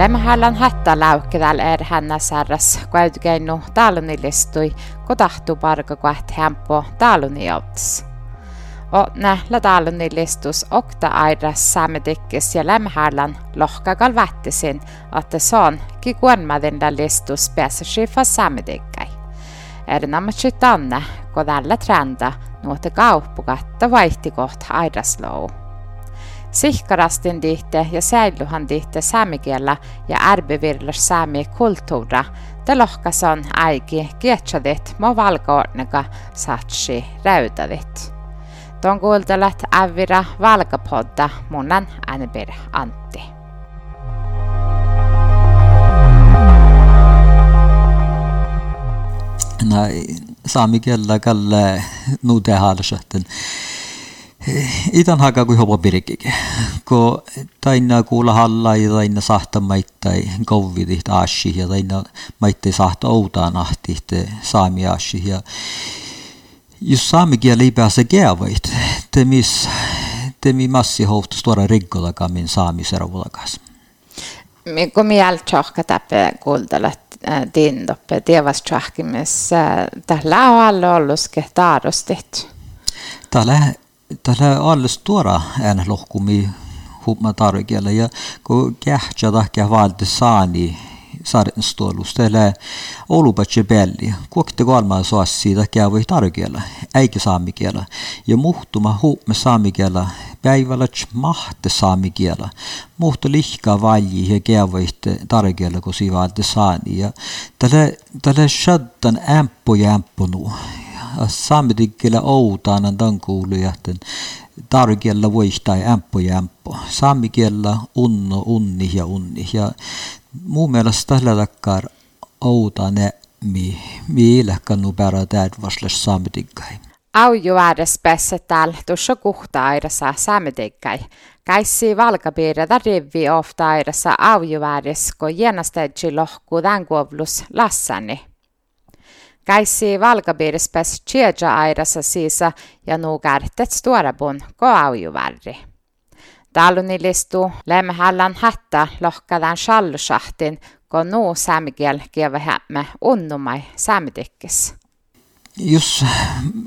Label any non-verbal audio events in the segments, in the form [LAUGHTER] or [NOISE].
Lemmähallan hatta laukedal er hänna sarras kuäytykeinu talunilistui, ko tahtu parka kuät hempo talunijouts. O nähla talunilistus okta airas saametikkis ja lämmähallan lohkagal vattisin, että se on ki kuormadin listus pääsisi fa saametikkai. Er namatsi tanne, ko tällä trenda nuote kauppukatta vaihtikoht airaslou. Sihkarastin dihte ja säilyhan dihte saamikielä ja ärbevirlas saami kulttuura, te lohkason aiki kietsadit mo valkoornega satsi räydavit. Tuon kuultelet ävira valkapodda munan Anibir Antti. Nej, saamikielä kalle nuute haalsatten. Itan haka kui hobo pirikike. Ko taina kuulla halla ja taina sahta maittai kovvidit ashi ja taina maittai sahta outaan ahti saami ashi ja jos saami kieli ei pääse keavait, te mis te mi massi hohtu stora riggolaga min saami servolagas. Kun miel tjohka täpä kuultelet din doppe tievas tjohkimis tällä on alla olluske taarostit. Tällä tällä alles tuora en lohkumi hupma tarkiella ja kun kähtsä tahkia valde saani saaren stolus tällä olubatse belli kuokte kolmaan soas siitä käy tarkiella eikä saamikielä ja muhtuma huumme saamikielä päivällä mahte saamikielä muhto lihka valji ja käyvät tarkiella kun siinä valde saani. Ja tällä tällä shaddan ämppo ja ämponu saametikkellä outaanan tankuulujaten tarkiella voistai ämppo ja ämppo. Saamikiellä unno, unni ja unni. Ja mun mielestä tällä takkar outane mi, mi ilehkannu pärä täydvasles saametikkai. Auju ääres päässä täällä tuossa kuhta airassa saametikkai. Käissi valkapiirretä rivi ofta airassa auju ääres, kun jäänästäjä lohkuu tämän kuovlus lassani. Käissi valkapiirispes tjeja airassa siisa ja nuu kärtet stuorabun ko aujuvärri. Talunilistu lemhallan hättä lohkadan ko nuu saamikiel kieva hämme unnumai saamitikkis. Just,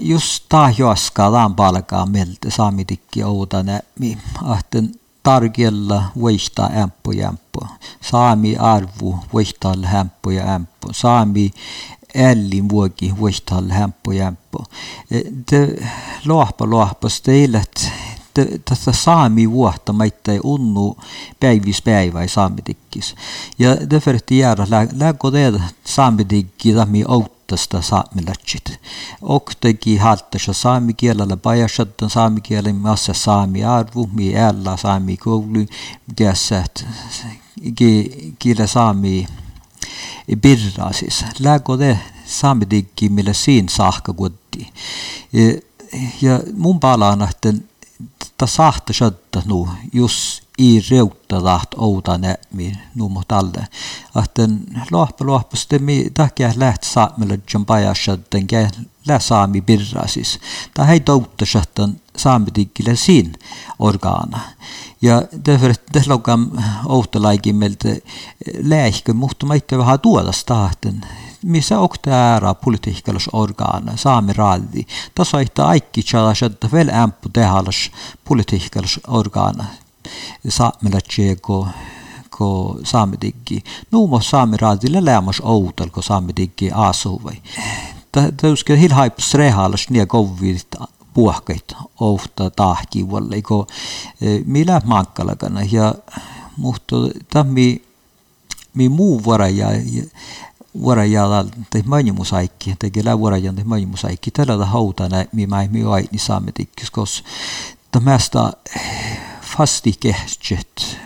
just tahjoaskaa laan palkaa meiltä saamitikki oudane, mi ahten tarkella voistaa ämpö jämpö. Saami arvu voistaa hämpö ja ämpö. Saami älli vuoki vuostal hämpö jämpö. Te lohpa lohpa steilet tästä saami vuotta maittai unnu päivis päivä saamitikkis. Ja deferti jäädä läggo det saamitikki tami outtasta saamilatsit. Oktegi haltasa saami kielellä pajasattan saami kielen massa saami arvu, mi äällä saami koulu, käsät, kielä saami birra siis. Läggo det saamitikki, millä siin sahka kutti. Ja mun palaan, että ta sahta nu just i reutta taht outa nämi nu mot alle. Att den lohpa lohpa stämmi takia läht saamella jampaja sjötten kä lä saami birra siis. Ta hei toutta sjötten saametikkille siin orgaana. Ja därför att det logam outalaikin meiltä läihkö muhtu maitte vähän tuodas tahten missä okta äära politiikkalus orgaana saami. Tässä aihtaa aikki tjallas, että vel ämppu tehallas politiikkalus orgaana saamelatsieko ko saame tegi. Nuumo saame raadil elämus outal, kun saame tegi asuvai. Täyskö hilhaipus rehalas nii kovit puhkeit outa tahkivalle, kun e, millä mankkalakana. Ja mutta tammi mi muu varaja vuorajalla tai mainimusaikki, tekellä vuorajan tai mainimusaikki, tällä hautana, mi mä mi aini saamme tikkis, koska tämästä fasti kehtset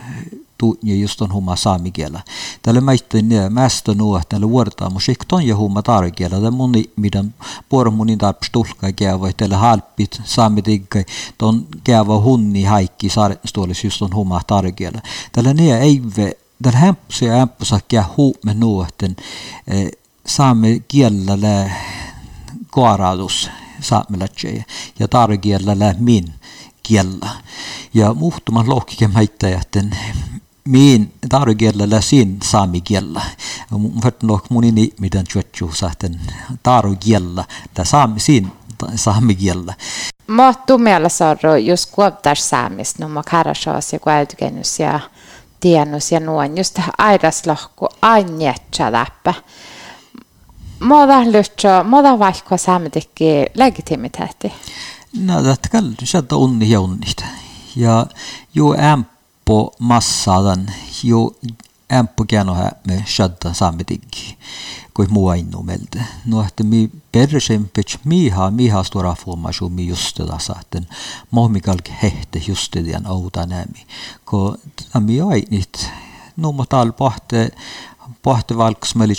tuunja just on humma saamikielä. Tällä maittain mästä nuo, tällä vuortaa musik ton ja humma tarkielä. Tämä muni, midän puoron munin tarps tulkaa käyvä, tällä halppit saamitikkai, ton käyvä hunni haikki saarstuolis just on humma tarkielä. Tällä ne ei där hämpsi ja ämpösakkia huume nuoten eh, saamme kielellä koaraadus saamelatseja ja tarkielellä min kiellä. Ja muhtuman lohkiken maittajatten min tarukielellä sin saamikielellä. Vart nok mun ini miten chuotju sahten tarukielellä la saami sin saamikielellä. Maattu mielessä on just kuoptas saamista, no mä karashaas ja kueltykennys ja tiennus ja nuon just aidaslohku ainjetsa läppä. Måda lyhtsä, måda vaikka saamitikki legitimiteetti. Det kan sätta onni ja onnit. Ja jo ämppo massadan, jo ämppo käno me sätta saamitikki kuin muu innu meiltä. No, että mi persempich miha, miha stora formasjon mi just det tässä, että mohmikalki hehte just det outa nämi. Ko mi ai nyt, no mä tal pahte, pahte valks meli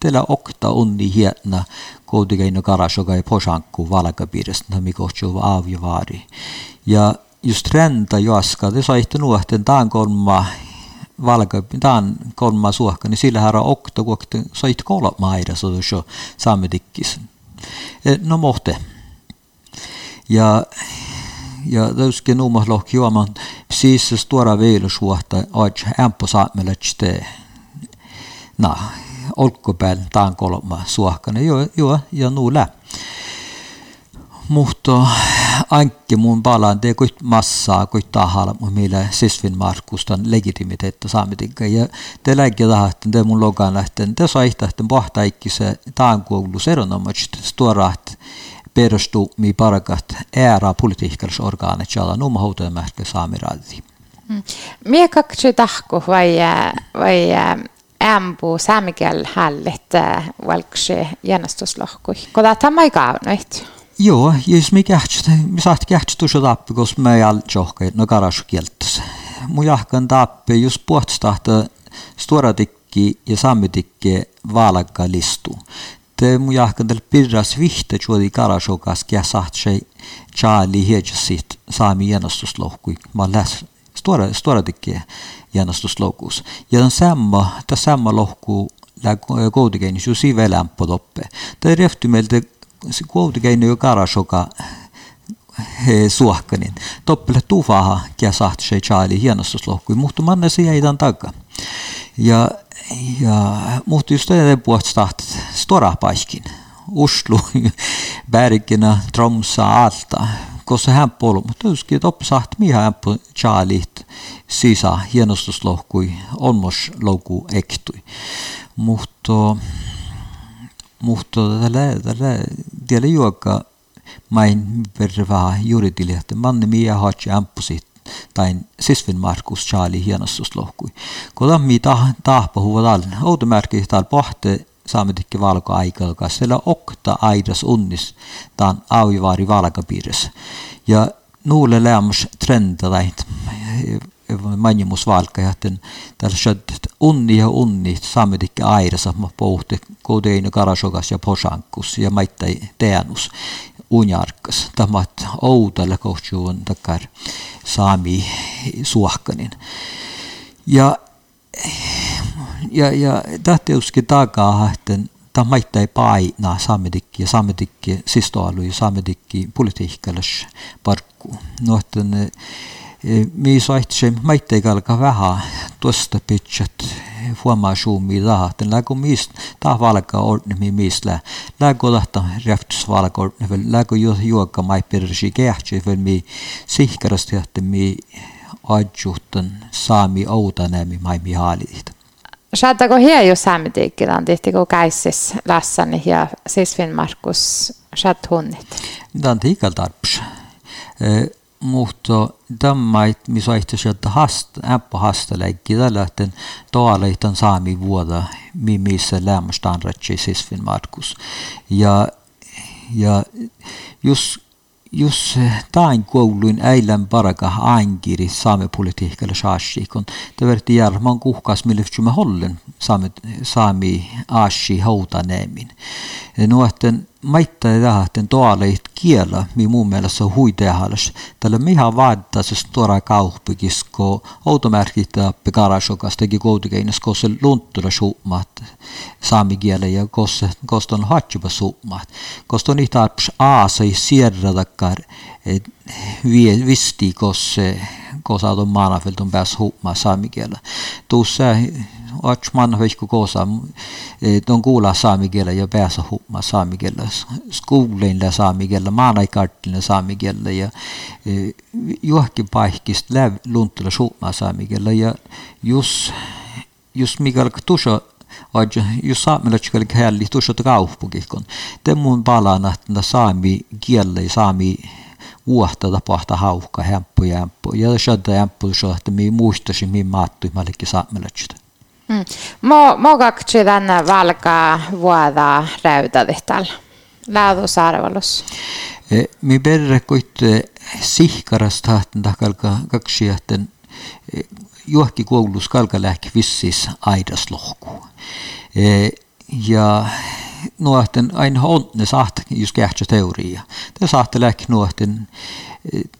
teillä okta onni hietna, koutigeino karasoga ja posankku valkapiiristä, mi kohtju aavjavari. Ja just renta joaska, te saitte nuohten taan kolma valka, taan kolma suohka, niin sillä herra okta, kun sait kolma maida, så du så sametikkis. No mohte. Ja ja täyskin nuumas lohki juomaan siis stora veilusuhta oot ämpö saamella te na olkkopäin taan kolma suohkana joo joo ja nuula mutta ankki mun palaan te kuit massaa kuit tahalla millä sisvin markustan legitimiteettä saamitikka ja te lägge tahatten te mun logan lähten te saihtachten pohtaikki se taan kuullu seronomat storaht perustuu mi parakat ära politiikkallisorgaanit jalla numma houtoja mähkä saamiradi. Mm. Mie kaksi tahku vai, vai ämbu saame kiel hällit äh, valgsi jänestuslohkui. Koda tämä ei kaavnoit? Joo, jos me kähtsä, me saat kähtsätusä tappi, kun me ei altsjohka, no karasu kieltäs. Mu jahkan tappi, jos puhtstahta stuoratikki ja sammitikki vaalakka listu. Te mu jahkan tällä pirras vihte, juodi karasukas, ja saat se chaali hiedsä sit saami jänestuslohkui. Mä läs stora, storatikki jännästyslohkuus. Ja on samma, tämä samma lohku koutigein, jos si välämpö toppe. Tämä refty meiltä kuitenkin jo karasoka suohkanin. Toppele tufaha ja saht se chaali hienostuslohkui, mutta manne se jäi tämän takaa. Ja, ja mutta just edelleen puhutaan taht stora paiskin. Oslo, Bergena, [LAUGHS] Tromsa, alta kun se häppä ollut, mutta yski topsahti mihin häppä chaalit sisä hienostuslohkui onmos louku ektui. Mutta mutta tällä tällä tiellä juokka main vervaa juridille, että manni miä haatsi ämppusit tai sisvin Markus Charlie hienostuslohkui. Kun tammi tahpa huva tal, outomärki tal pohte saametikki valko aikaa, siellä okta aidas unnis taan auivaari valkapiirissä. Ja nuulle lämmus trenda manjumus valka ja tällä shöt unni ja unni saametikke airasa ma pohti kodeino karasogas ja posankus ja maittai teanus unjarkas tamat oudalle kohtuun takar saami suohkanin. Ja ja, ja tah teuski taga ahten ta maittai paina samedikki ja samedikki sistoalu ja samedikki politiikkalas parkku. Nohten e, mi soitsem maittai kalka vähä tuosta pitsät huomaa suumi lahten. Läku miist ta valka ordnemi miistlä. Läku lahta reftus valka ordnemi. Läku juokka maipirsi kehtsi vel mi sihkarasti mi adjuhtan saami outanemi mai mihalihta. Saatako hie jo saamitiikkilan tihtikö käisis lassani ja Finn Markus saat hunnit? Tämä on tiikal tarps mutta tämmöit, missä aihtoisi, että hasta, äppä hastaläikki, tällä että toaleitan saami vuoda, missä lämmöstään rätsi sisvin Markus. Ja, ja just jos tain kouluin äilän paraka ainkiri saamepolitiikalle saasi, kun te verti järman kuhkas, mille me hollen saami, saami aasi hautaneemin. No, että maittaa tähten tuoleet kielä, mi mun mielestä on huitehallis. Tällä on ihan vaadittaisessa tuora kauppikis, kun automerkit pikaraisukas teki koutikäinnässä, kun se lunttura summat saami kielen ja kun se on hatjupa summat. Kun se on niitä arps aasa ei siirradakkaan visti, kun se kun saadaan maanafeltun päässä hummaa saami kielä. Tuossa Artsmannahõisku koosa Dongola saami keele ja pääsehumma saami keele, skuulinle saami keele, maanaikartline saami keele ja juhki paikist läheb luntule suutma saami keele ja just, just mikä tuso Aja, jos saamelaisilla kieli tuossa kaupunkikon. Temmun palana, että saami kieli, saami vuotta tapahta haukka, hämppu ja hämppu. Ja sieltä hämppu, että me muistaisin, mihin maattui, mä olikin saamelaisilla. Mm. Mo kakci tänne valka vuoda räytädi täällä. Laadusarvelus. E, mi perre kuitte sihkaras tahten takalka kaksi, että e, juokki koulus kalkalähki vissis aidaslohku. E, ja nuohten aina on ne saat just kähtsä teoria. Te saatte lähki nuohten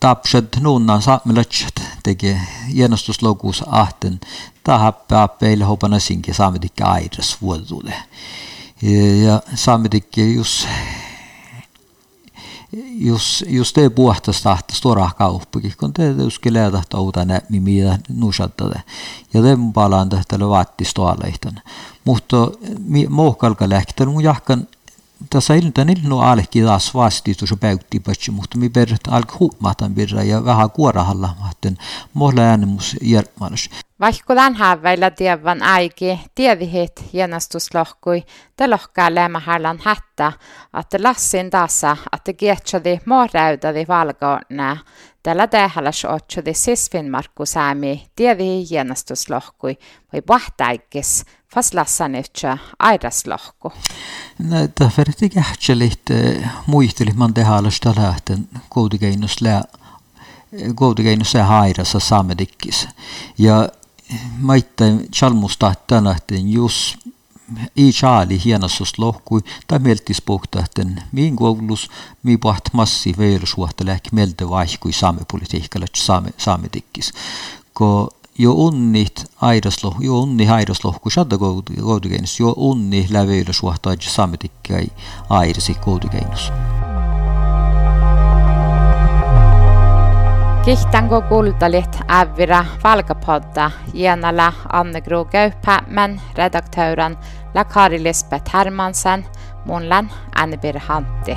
tapset nuunnan saamelatsat teke jänostuslokuus ahten tahappaa peille hopana sinke saametikke aidas vuotuude. Ja saametikke just jos, jos te puhtas tahta stora kauppakin, kun te uske lähtä touta nä, mitä nusatta. Ja te palaan tähtälä vaattis tuoleihtan. Mutta mohkalka lähtän mun jahkan tässä ilta ilnu alki taas vastitus päytti patsi, mutta mi per alk huomatan birra ja vähän kuorahalla, että mohla äänemus järkmalas. Vaikka tämän häväillä tiedän äiki, tiedihit jännästyslohkui, te lohkaa lämmähärlan hättä, että lassin tässä, että kietsadi morräydadi valgoonna, tällä tehäläs otsadi sisfinmarkku säämi tiedihi jännästyslohkui, voi vahtäikis, Fastlassa nitsä aidaslohku. No, tahverti kähtselit muistelit man tehaalasta lähten kuutikeinus lää kuutikeinus lää hairassa samedikkis. Ja maittain chalmusta tänähten jos ei chaali hienosus lohkui tai meltis puhtahten miin koulus mi paht massi veelsuhta lähk melte vaihkui saame politiikalla saame saamedikkis. Ko jo unnit aidasloh, jo unni aidaslohku shadda koudikeinus, jo unni läveilysuhta saamedikkai aidasi koudikeinus. Kihtango kultalit ävira valkapodda Jenala Annegro Gaupäämän redaktören la Kari Lisbeth Hermansen, Munlan Anne Hanti.